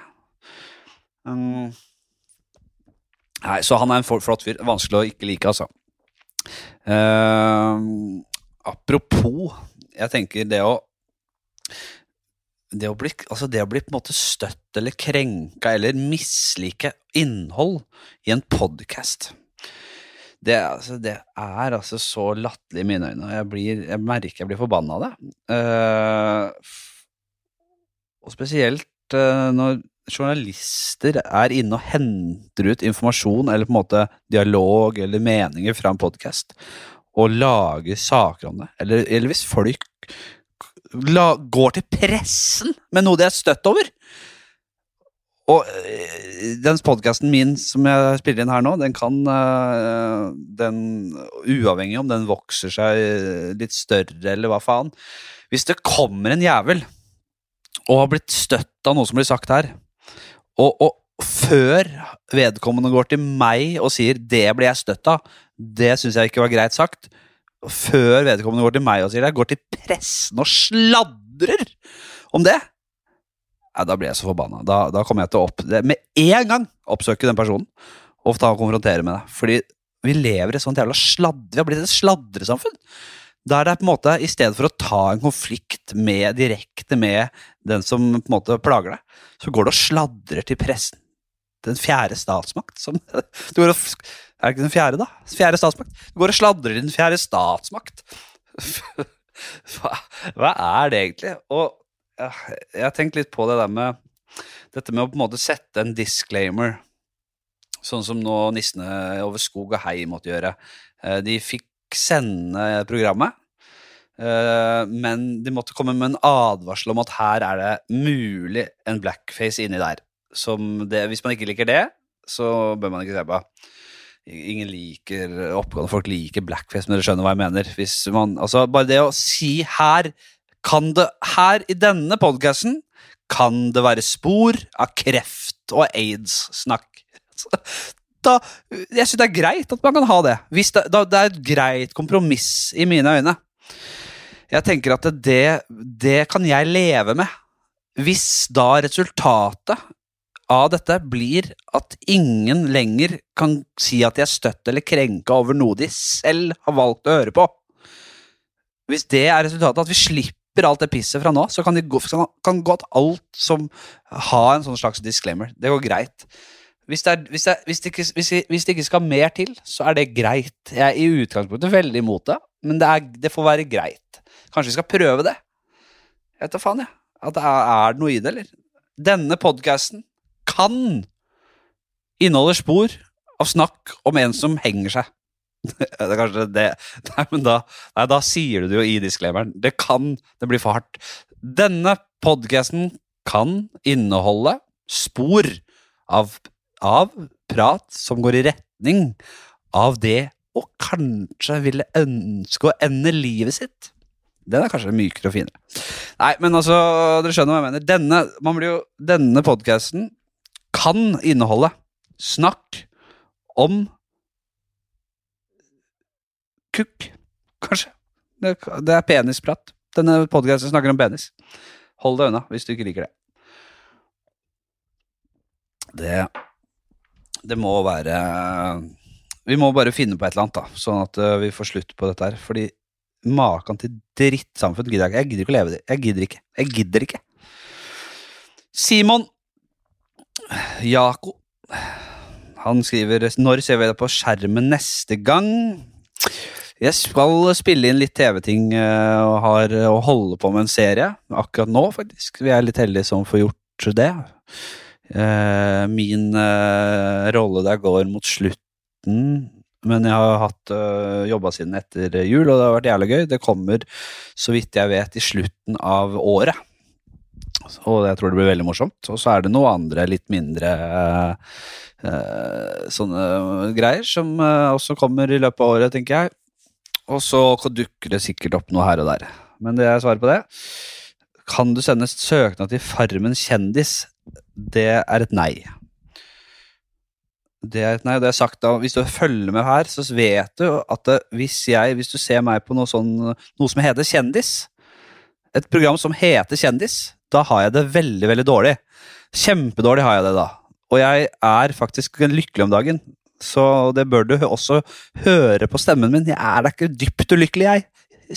Speaker 1: Um, nei, så han er en flott fyr. Vanskelig å ikke like, altså. Uh, apropos, jeg tenker det å det å, bli, altså det å bli på en måte støtt eller krenka eller mislike innhold i en podkast det, altså, det, er altså så latterlig i mine øyne. Jeg, blir, jeg merker jeg blir forbanna av det. Uh, og spesielt uh, når journalister er inne og henter ut informasjon eller på en måte dialog eller meninger fra en podkast, og lager saker om det. Eller, eller hvis folk la, går til pressen med noe de er støtt over. Og øh, den podkasten min som jeg spiller inn her nå, den kan øh, den, Uavhengig om den vokser seg litt større eller hva faen Hvis det kommer en jævel og har blitt støtt av noe som blir sagt her, og, og før vedkommende går til meg og sier 'det ble jeg støtt av', det syns jeg ikke var greit sagt, før vedkommende går til meg og sier det, går til pressen og sladrer om det ja, Da blir jeg så forbanna. Da, da kommer jeg til å opp, det, med en gang oppsøke den personen og ta og konfrontere med det. Fordi vi lever i et sånt jævla sladre, vi har blitt et sladresamfunn. Der det er på en måte, I stedet for å ta en konflikt med, direkte med den som på en måte plager deg, så går du og sladrer til pressen. Den fjerde statsmakt. Som, du går og, Er det ikke den fjerde, da? Fjerde statsmakt. Du går og sladrer til den fjerde statsmakt. Hva, hva er det egentlig? Og jeg har tenkt litt på det der med dette med å på en måte sette en disclaimer, sånn som nå nissene over skog og hei måtte gjøre. Eh, De fikk sende programmet, eh, men de måtte komme med en advarsel om at her er det mulig en blackface inni der. Det, hvis man ikke liker det, så bør man ikke se på. Ingen liker oppgående folk liker blackface, men dere skjønner hva jeg mener. Man, altså bare det å si her kan det, her i denne podcasten kan det være spor av kreft og aids-snakk. Da, jeg syns det er greit at man kan ha det. Det, da, det er et greit kompromiss i mine øyne. Jeg tenker at det, det kan jeg leve med. Hvis da resultatet av dette blir at ingen lenger kan si at de er støtt eller krenka over noe de selv har valgt å høre på. Hvis det er resultatet, at vi slipper alt det pisset fra nå, så kan, de gå, kan godt alt som har en sånn slags disclaimer. Det går greit. Hvis det, er, hvis, det, hvis, det ikke, hvis, det ikke skal mer til, så er det greit. Jeg er i utgangspunktet veldig imot det, men det, er, det får være greit. Kanskje vi skal prøve det? Jeg vet da faen, jeg. Det er, er det noe i det, eller? Denne podkasten kan inneholde spor av snakk om en som henger seg. det er kanskje det Nei, men da, nei, da sier du det jo i disclaimeren. Det kan Det blir for hardt. Denne podkasten kan inneholde spor av, av prat som går i retning av det å kanskje ville ønske å ende livet sitt. Den er kanskje mykere og finere. Nei, men altså, dere skjønner hva jeg mener. Denne, man denne podkasten kan inneholde snakk om kukk, kanskje. Det, det er penisprat. Denne podkasten snakker om penis. Hold deg unna hvis du ikke liker det. Det Det må være Vi må bare finne på et eller annet, da, sånn at uh, vi får slutt på dette her. Fordi maken til drittsamfunn gidder jeg ikke. Jeg gidder ikke å leve det. Jeg gidder ikke. Jeg gidder ikke. Simon Jako Han skriver Når ser vi det på skjermen neste gang? Jeg skal spille inn litt TV-ting eh, og har å holde på med en serie. Akkurat nå, faktisk. Vi er litt heldige som får gjort det. Eh, Min eh, rolle der går mot slutten, men jeg har hatt uh, jobba siden etter jul, og det har vært jævlig gøy. Det kommer, så vidt jeg vet, i slutten av året. Og jeg tror det blir veldig morsomt. Og så er det noe andre litt mindre eh, eh, sånne greier som eh, også kommer i løpet av året, tenker jeg. Og så dukker det sikkert opp noe her og der. Men det er svaret på det. Kan du sende søknad til Farmen kjendis? Det er et nei. Det er et nei, det er sagt da, Hvis du følger med her, så vet du at det, hvis jeg, hvis du ser meg på noe, sånn, noe som heter Kjendis, et program som heter Kjendis, da har jeg det veldig, veldig dårlig. Kjempedårlig har jeg det da. Og jeg er faktisk lykkelig om dagen, så det bør du også høre på stemmen min. Jeg er da ikke dypt ulykkelig, jeg.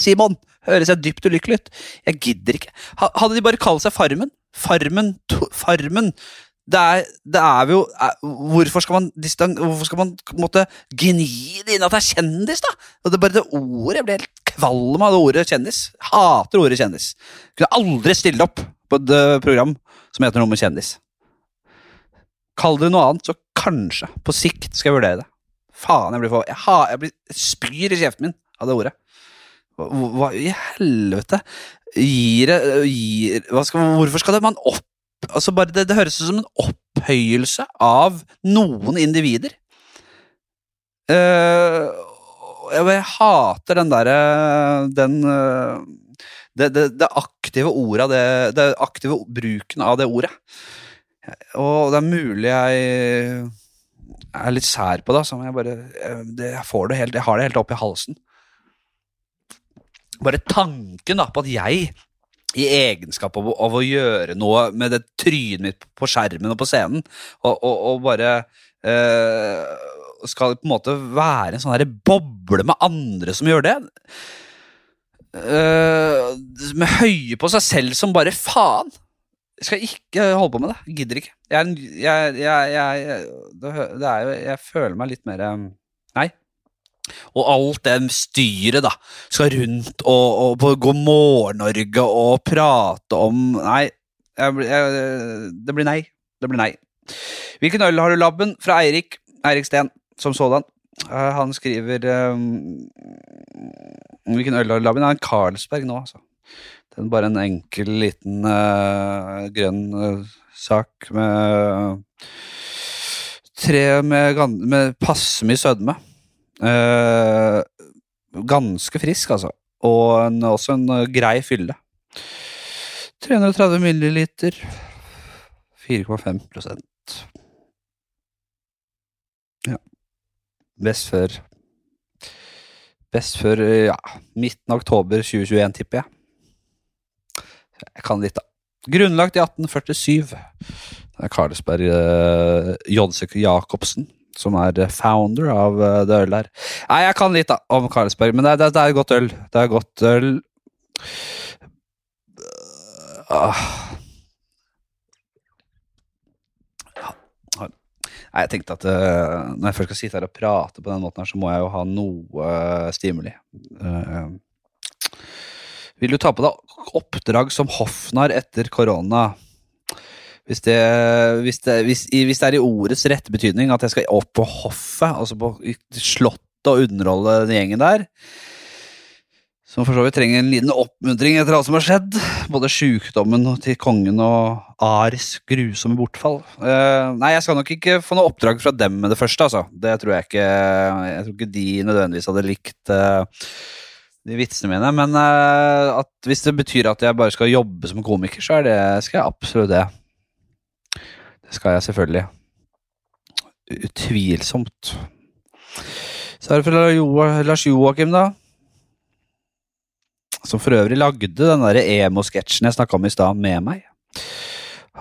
Speaker 1: Simon, høres jeg dypt ulykkelig ut? Jeg gidder ikke. Hadde de bare kalt seg Farmen? Farmen, to, Farmen. Det er, det er jo er, Hvorfor skal man distan, Hvorfor skal man måtte gni det inn at det er kjendis, da? Og det er bare det ordet. Jeg blir helt kvalm av det ordet kjendis. Hater ordet kjendis. Kunne aldri stille opp på et eh, program som heter noe med kjendis. Kall det noe annet, så kanskje, på sikt, skal jeg vurdere det. Faen, jeg blir for Jeg, ha, jeg, blir, spyr i kjeften min av det ordet. Hva, hva i helvete gir gir, skal, Hvorfor skal det man opp altså bare det, det høres ut som en opphøyelse av noen individer. Uh, jeg, hater den derre Den uh, det, det, det aktive ordet det, det aktive bruken av det ordet. Og det er mulig jeg er litt sær på det, jeg bare jeg, får det helt Jeg har det helt opp i halsen. Bare tanken da på at jeg i egenskap av, av å gjøre noe med det trynet mitt på skjermen og på scenen, og, og, og bare øh, skal på en måte være en sånn her boble med andre som gjør det. Øh, med høye på seg selv som bare faen. Jeg skal ikke holde på med det. Gidder ikke. Jeg, jeg, jeg, jeg, det, det er jo, jeg føler meg litt mer eh, Og alt det styret, da. Skal rundt og, og på gå Morgen-Norge og prate om Nei, jeg, jeg, det blir nei. Det blir nei. Hvilken øl har du, Labben? Fra Eirik. Eirik Steen, som sådan. Eh, han skriver um, Hvilken øl har du, Labben? Det er en Carlsberg nå, altså. Det er bare en enkel, liten uh, grønn uh, sak med Tre med, med passe mye sødme. Eh, ganske frisk, altså. Og en, også en eh, grei fylle. 330 milliliter. 4,5 prosent. Ja. Best før Best før ja, midten av oktober 2021, tipper jeg. Jeg kan litt, da. Grunnlagt i 1847. Det er Karlsberg uh, Jodsek Jacobsen som er founder av eh, det ølet her. Nei, jeg kan litt da, om Carlsberg, men det, det, det er godt øl. Det er godt øl. Ah. Nei, jeg tenkte at uh, når jeg først skal sitte her og prate på den måten her, så må jeg jo ha noe uh, stimuli. Uh, vil du ta på deg oppdrag som hoffnarr etter korona? Hvis det, hvis, det, hvis, hvis det er i ordets rette betydning at jeg skal opp på hoffet, altså på slottet og underholde den gjengen der, som for så vidt trenger en liten oppmuntring etter alt som har skjedd, både sjukdommen til kongen og Aris grusomme bortfall. Uh, nei, jeg skal nok ikke få noe oppdrag fra dem med det første, altså. Det tror jeg ikke Jeg tror ikke de nødvendigvis hadde likt uh, de vitsene mine, men uh, hvis det betyr at jeg bare skal jobbe som komiker, så er det, skal jeg absolutt det. Det skal jeg selvfølgelig. Utvilsomt. Så er det fra Lars Joakim, da. Som for øvrig lagde den der emo-sketsjen jeg snakka om i stad, med meg.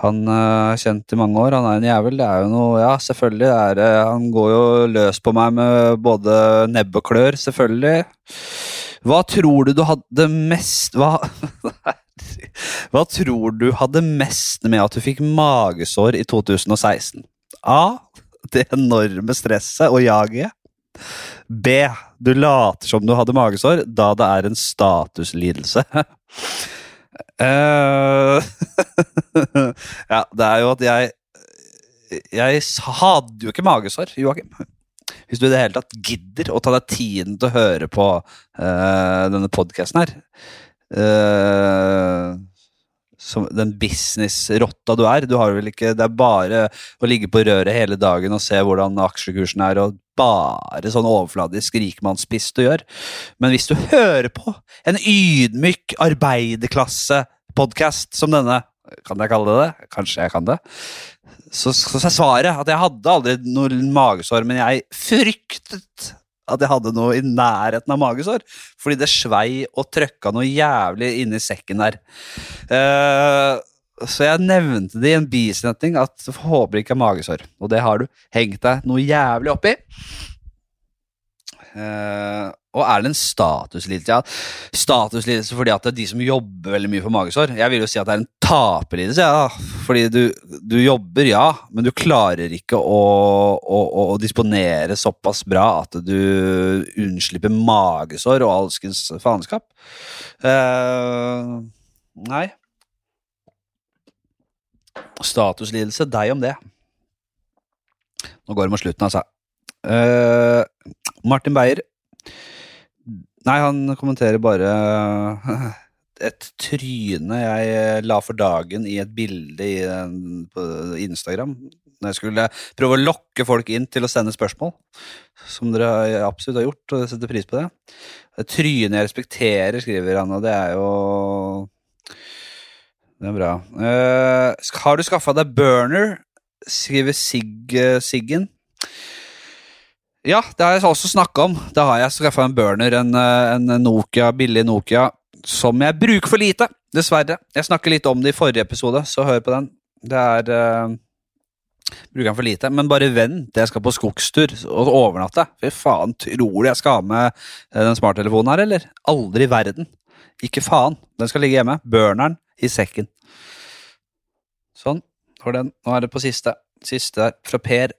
Speaker 1: Han eh, er kjent i mange år. Han er en jævel. Det er jo noe Ja, selvfølgelig. Er, eh, han går jo løs på meg med både nebb og klør, selvfølgelig. Hva tror du du hadde mest Hva Hva tror du hadde mest med at du fikk magesår i 2016? A. Det enorme stresset og jaget. B. Du later som du hadde magesår, da det er en statuslidelse. uh, ja, det er jo at jeg Jeg hadde jo ikke magesår, Joakim. Hvis du i det hele tatt gidder å ta deg tiden til å høre på uh, denne podkasten her eh, som den businessrotta du er. Du har vel ikke, det er bare å ligge på røret hele dagen og se hvordan aksjekursen er, og bare sånn overfladisk rikmannspiss du gjør. Men hvis du hører på en ydmyk arbeiderklassepodkast som denne, kan jeg kalle det det? Kanskje jeg kan det? Så, så er svaret at jeg hadde aldri noe magesår, men jeg fryktet at jeg hadde noe i nærheten av magesår. Fordi det svei og trøkka noe jævlig inni sekken der. Uh, så jeg nevnte det i en bisetning at håper ikke er magesår. Og det har du hengt deg noe jævlig oppi. Eh, og er det en statuslidelse? Ja, statuslidelse fordi at det er de som jobber veldig mye for magesår. Jeg vil jo si at det er en taperlidelse, ja. Fordi du, du jobber, ja, men du klarer ikke å, å, å, disponere såpass bra at du unnslipper magesår og alskens faenskap. Uh, nei. Statuslidelse, deg om det. Nå går det mot slutten, altså. Uh, Martin Beyer. Nei, han kommenterer bare et tryne jeg la for dagen i et bilde i, på Instagram. Når jeg skulle prøve å lokke folk inn til å sende spørsmål. Som dere absolutt har gjort, og jeg setter pris på det. Et tryne jeg respekterer, skriver han, og det er jo Det er bra. Uh, har du skaffa deg burner? Skriver Sig, Siggen. Ja, det har jeg også snakka om. Da har jeg skaffa en burner, en, eh, en Nokia, billig Nokia, som jeg bruker for lite, dessverre. Jeg snakker litt om det i forrige episode, så hør på den. Det er uh, Bruker den for lite, men bare vent til jeg skal på skogstur og overnatte. Fy faen, tror du jeg skal ha med eh, den smarttelefonen her, eller? Aldri i verden. Ikke faen. Den skal ligge hjemme. Burneren i sekken. Sånn. Nå er det på siste. Siste der. Fra Per.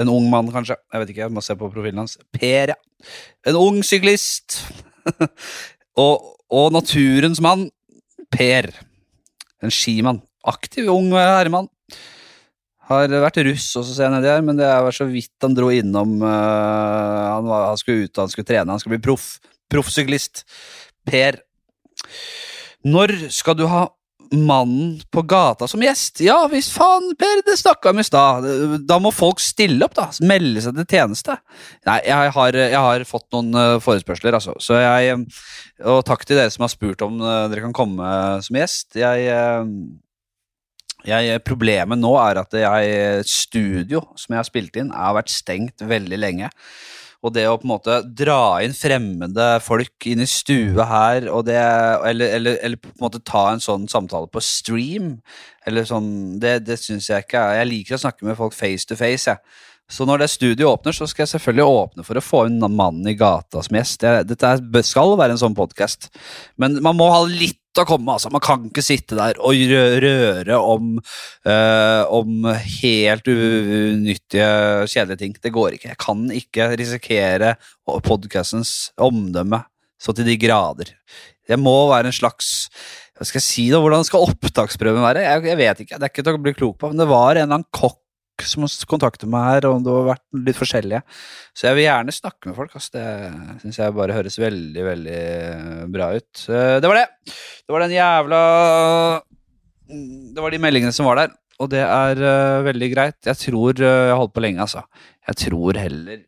Speaker 1: En ung mann, kanskje. Jeg vet ikke, jeg må se på profilen hans. Per, ja. En ung syklist. og, og naturens mann, Per. En skimann. Aktiv, ung herremann. Har vært russ også, ser jeg nedi her, men det er så vidt han dro innom uh, han, var, han skulle ut, han skulle trene, han skulle bli proff. Proffsyklist. Per. Når skal du ha mannen på gata som gjest? Ja visst faen, Per, det snakka vi i stad. Da må folk stille opp, da. Melde seg til tjeneste. Nei, jeg har, jeg har fått noen øh, forespørsler, altså. Så jeg Og takk til dere som har spurt om øh, dere kan komme som gjest. Jeg jeg, problemet nå er at jeg, studio som jeg har spilt inn, har vært stengt veldig lenge. Og det å på en måte dra inn fremmede folk inn i stue her, det, eller, eller, eller, på en måte ta en sånn samtale på stream, eller sånn, det, det syns jeg ikke Jeg liker å snakke med folk face to face. Jeg. Så når det studioet åpner, så skal jeg selvfølgelig åpne for å få inn mannen i gata som gjest. Dette skal være en sånn podkast, men man må ha litt å komme. altså. Man kan ikke sitte der og røre om, uh, om helt unyttige, kjedelige ting. Det går ikke. Jeg kan ikke risikere podkastens omdømme så til de grader. Det må være en slags hva skal jeg si da, Hvordan skal opptaksprøven være? Jeg, jeg, vet ikke. Det er ikke til å bli klok på. Men det var en eller annen kokk som kontakter meg her, og det har vært litt forskjellige. Så jeg vil gjerne snakke med folk. Altså. Det syns jeg bare høres veldig, veldig bra ut. Det var det. Det var den jævla Det var de meldingene som var der, og det er uh, veldig greit. Jeg tror uh, jeg har holdt på lenge, altså. Jeg tror heller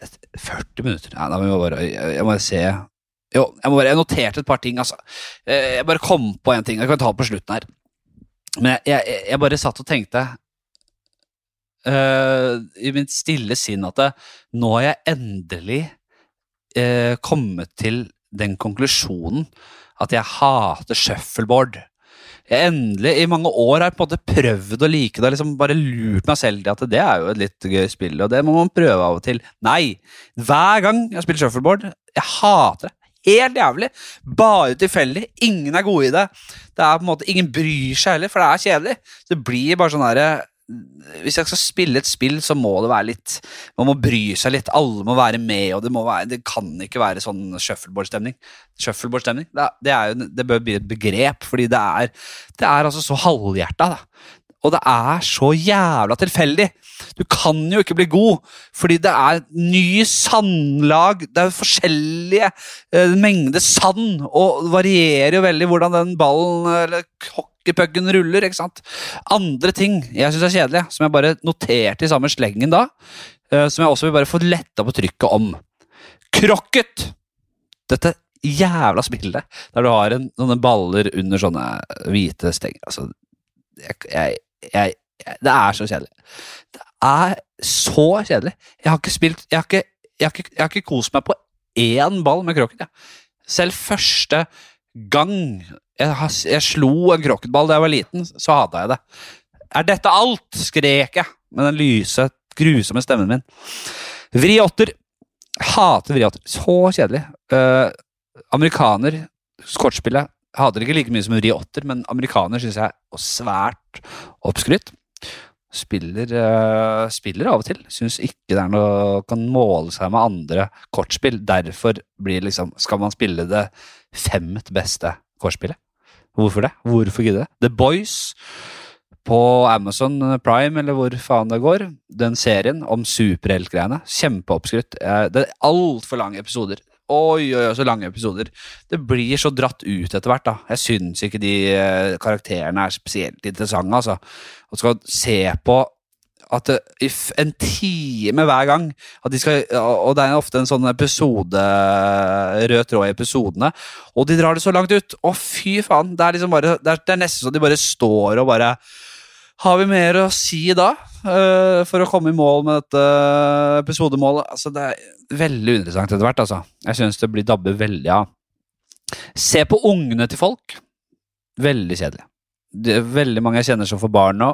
Speaker 1: 40 minutter Nei, da må jeg bare jeg må se Jo, jeg, må bare, jeg noterte et par ting, altså. Jeg bare kom på en ting. Jeg kan ta det på slutten her. Men jeg, jeg, jeg bare satt og tenkte uh, i mitt stille sinn at det, nå har jeg endelig uh, kommet til den konklusjonen at jeg hater shuffleboard. Jeg endelig, I mange år har jeg på en måte prøvd å like det og liksom bare lurt meg selv til at det er jo et litt gøy spill, og det må man prøve av og til. Nei! Hver gang jeg spiller shuffleboard, jeg hater det. Helt jævlig. Bare tilfeldig. Ingen er gode i det. Det er på en måte, Ingen bryr seg heller, for det er kjedelig. Det blir bare sånn herre hvis jeg skal spille et spill, så må det være litt Man må bry seg litt. Alle må være med, og det, være, det kan ikke være sånn shuffleboard-stemning. Shuffleboard-stemning, det, det, det, bør bli et begrep, fordi det er, det er altså så halvhjerta. Da. Og det er så jævla tilfeldig. Du kan jo ikke bli god, fordi det er ny sandlag. Det er forskjellige eh, mengder sand, og det varierer jo veldig hvordan den ballen eller hockeypucken ruller. ikke sant? Andre ting jeg syns er kjedelige, som jeg bare noterte i samme slengen da, uh, som jeg også vil bare få letta på trykket om. Krokket! Dette jævla spillet der du har en, noen baller under sånne hvite stenger. Altså, jeg, jeg, jeg, Det er så kjedelig. Det er så kjedelig. Jeg har ikke spilt Jeg har ikke, ikke, ikke kost meg på én ball med krokket. Selv første gang jeg, jeg slo en krokketball da jeg var liten, så hata jeg det. Er dette alt? skrek jeg med den lyse, grusomme stemmen min. Vri åtter. Hater vri åtter. Så kjedelig. Uh, amerikaner, kortspillet, hater ikke like mye som vri åtter, men amerikaner syns jeg er svært oppskrytt. Spiller, uh, spiller av og til. Syns ikke det er noe kan måle seg med andre kortspill. Derfor blir liksom, skal man spille det femt beste kortspillet. Hvorfor det? Hvorfor gidde det? The Boys på Amazon Prime, eller hvor faen det går. Den serien om superheltgreiene. Kjempeoppskrytt. Det er altfor lange episoder. Oi, oi, oi, så lange episoder. Det blir så dratt ut etter hvert. da. Jeg syns ikke de eh, karakterene er spesielt interessante. altså. Og skal se på at en time hver gang at de skal, Og det er ofte en sånn episode rød tråd i episodene, og de drar det så langt ut. Å, fy faen! Det er liksom bare, det er, det er nesten så de bare står og bare Har vi mer å si da? Uh, for å komme i mål med dette episodemålet? Altså, det er veldig uinteressant etter hvert, altså. Jeg syns det blir dabber veldig av. Se på ungene til folk. Veldig kjedelig. Det er veldig mange jeg kjenner som får barn nå.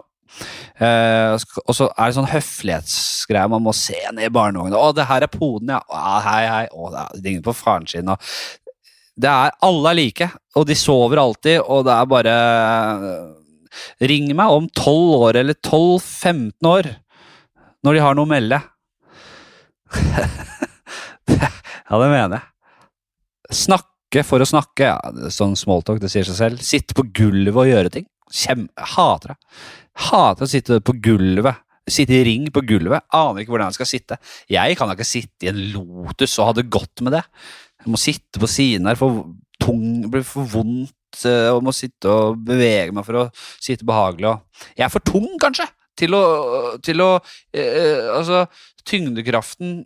Speaker 1: Uh, og så er det sånn høflighetsgreie. Man må se ned i barnevogna. 'Å, det her er poden, ja.' Å, 'Hei, hei.' Å, det ligner på faren sin. Og det er, alle er like, og de sover alltid, og det er bare Ring meg om 12 år eller 12-15 år når de har noe å melde. Ja, det mener jeg. Snakke for å snakke, ja, sånn smalltalk, det sier seg selv. Sitte på gulvet og gjøre ting. Kjem, hater det. Hater å sitte på gulvet. Sitte i ring på gulvet. Aner ikke hvordan jeg skal sitte. Jeg kan da ikke sitte i en Lotus og ha det godt med det. Jeg må sitte på siden her, for tung, blir for vondt eh, og må sitte og bevege meg for å sitte behagelig. Jeg er for tung, kanskje, til å, til å eh, Altså, tyngdekraften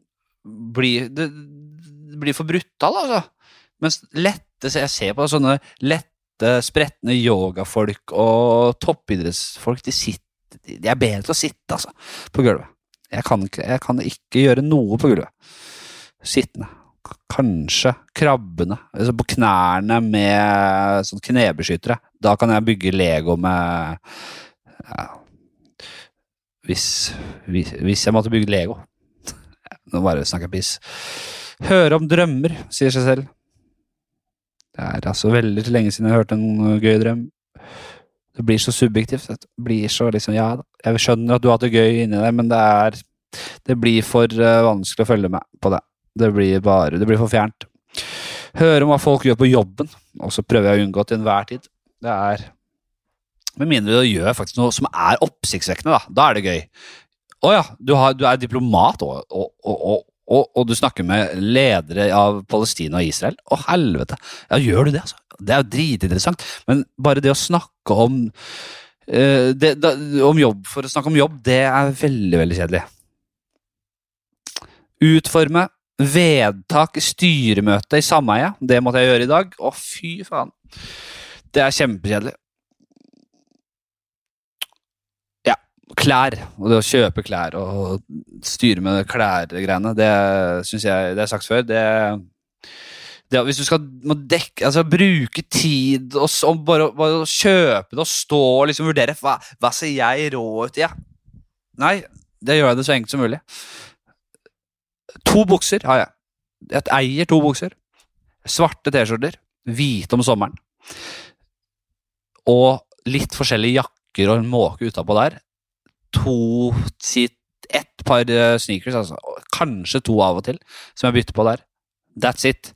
Speaker 1: blir det, det blir for brutal, altså. Mens lette Jeg ser på sånne lette, spretne yogafolk og toppidrettsfolk. De, sitter, de er bedre til å sitte, altså, på gulvet. Jeg kan, ikke, jeg kan ikke gjøre noe på gulvet. Sittende. Kanskje krabbene. Altså på knærne med sånn knebeskyttere. Da kan jeg bygge Lego med ja, hvis, hvis, hvis jeg måtte bygge Lego. Nå bare snakker jeg piss. Høre om drømmer, sier seg selv. Det er altså veldig lenge siden jeg har hørt en gøy drøm. Det blir så subjektivt. Det blir så liksom, ja, jeg skjønner at du har hatt det gøy inni deg, men det er Det blir for uh, vanskelig å følge med på det. Det blir bare, det blir for fjernt. Høre om hva folk gjør på jobben, og så prøver jeg å unngå til enhver tid. Det er Med mindre du gjør faktisk noe som er oppsiktsvekkende, da. Da er det gøy. Å ja, du, har, du er diplomat, og, og, og, og, og, du snakker med ledere av Palestina og Israel. Å, helvete! Ja, gjør du det, altså? Det er jo dritinteressant. Men bare det å snakke om uh, det, da, om jobb for å snakke om jobb, det er veldig, veldig kjedelig. Utforme vedtak styremøte i sameie. Det måtte jeg gjøre i dag. Å, fy faen. Det er kjempekjedelig. Ja, klær. Og det å kjøpe klær og styre med klærgreiene, det syns jeg Det er sagt før. Det, det Hvis du skal dekke, altså bruke tid og og bare, bare kjøpe det og stå og liksom vurdere hva, hva ser jeg rå ut i? Ja. Nei, det gjør jeg det så enkelt som mulig. To bukser har jeg. Jeg eier to bukser. Svarte T-skjorter. Hvite om sommeren. Og litt forskjellige jakker og en måke utapå der. To Ett par eh, sneakers, altså. Kanskje to av og til, som jeg bytter på der. That's it.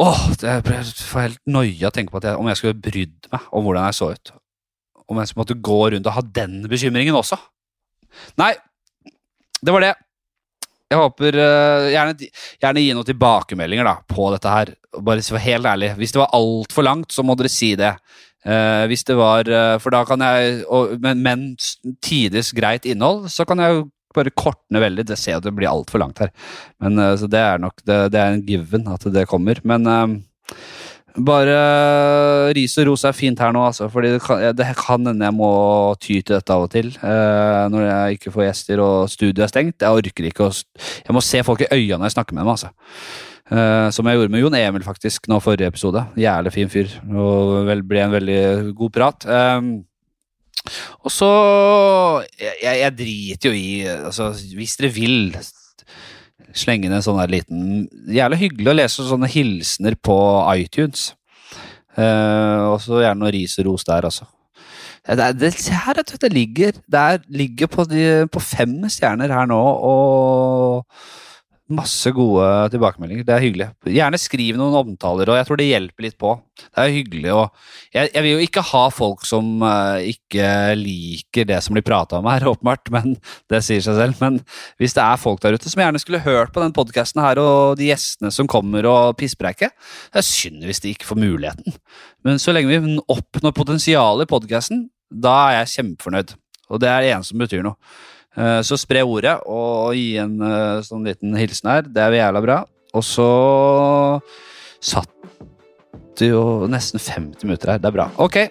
Speaker 1: Åh, ble får helt noia å tenke på at jeg, om jeg skulle brydd meg om hvordan jeg så ut. Om jeg måtte gå rundt og ha den bekymringen også. Nei, det var det. Jeg håper uh, gjerne, gjerne gi noen tilbakemeldinger da, på dette her. Bare så helt ærlig. Hvis det var altfor langt, så må dere si det. Eh, hvis det var uh, For da kan jeg og, Men, men tidvis greit innhold, så kan jeg jo bare kortne veldig. Det ser jeg at det blir altfor langt her. Men uh, Så det er nok det, det er en given at det kommer. Men bare ris og ros er fint her nå, altså. Fordi det kan, det hende jeg må ty til dette av og til. når jeg ikke får gjester og studioet er stengt. Jeg orker ikke å Jeg må se folk i øynene når jeg snakker med dem, altså. Eh, som jeg gjorde med Jon Emil faktisk nå forrige episode. Jævlig fin fyr. Og vel, ble en veldig god prat. Um, og så jeg, jeg, driter jo i altså, Hvis dere vil slenge inn en sånn liten Jævlig hyggelig å lese sånne hilsener på iTunes. Eh, og så gjerne noe ris og ros der, altså. Det, det, her, det ligger, det er, ligger på, de, på fem stjerner her nå, og masse gode tilbakemeldinger. Det er hyggelig. Gjerne skriv noen omtaler, og jeg tror det hjelper litt på. Det er hyggelig. Og jeg, jeg vil jo ikke ha folk som uh, ikke liker det som blir prata om her, åpenbart, men det sier seg selv. Men hvis det er folk der ute som gjerne skulle hørt på den podkasten her, og de gjestene som kommer og pisspreiker, det er synd hvis de ikke får muligheten. Men så lenge vi oppnår potensialet i podkasten, da er jeg kjempefornøyd. Og det er det eneste som betyr noe. Eh, Så spre ordet og gi en eh, sånn liten hilsen her. Det er jævla bra. Og så satt det jo nesten 50 minutter her. Det er bra. Ok.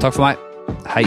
Speaker 1: Takk for meg. Hei.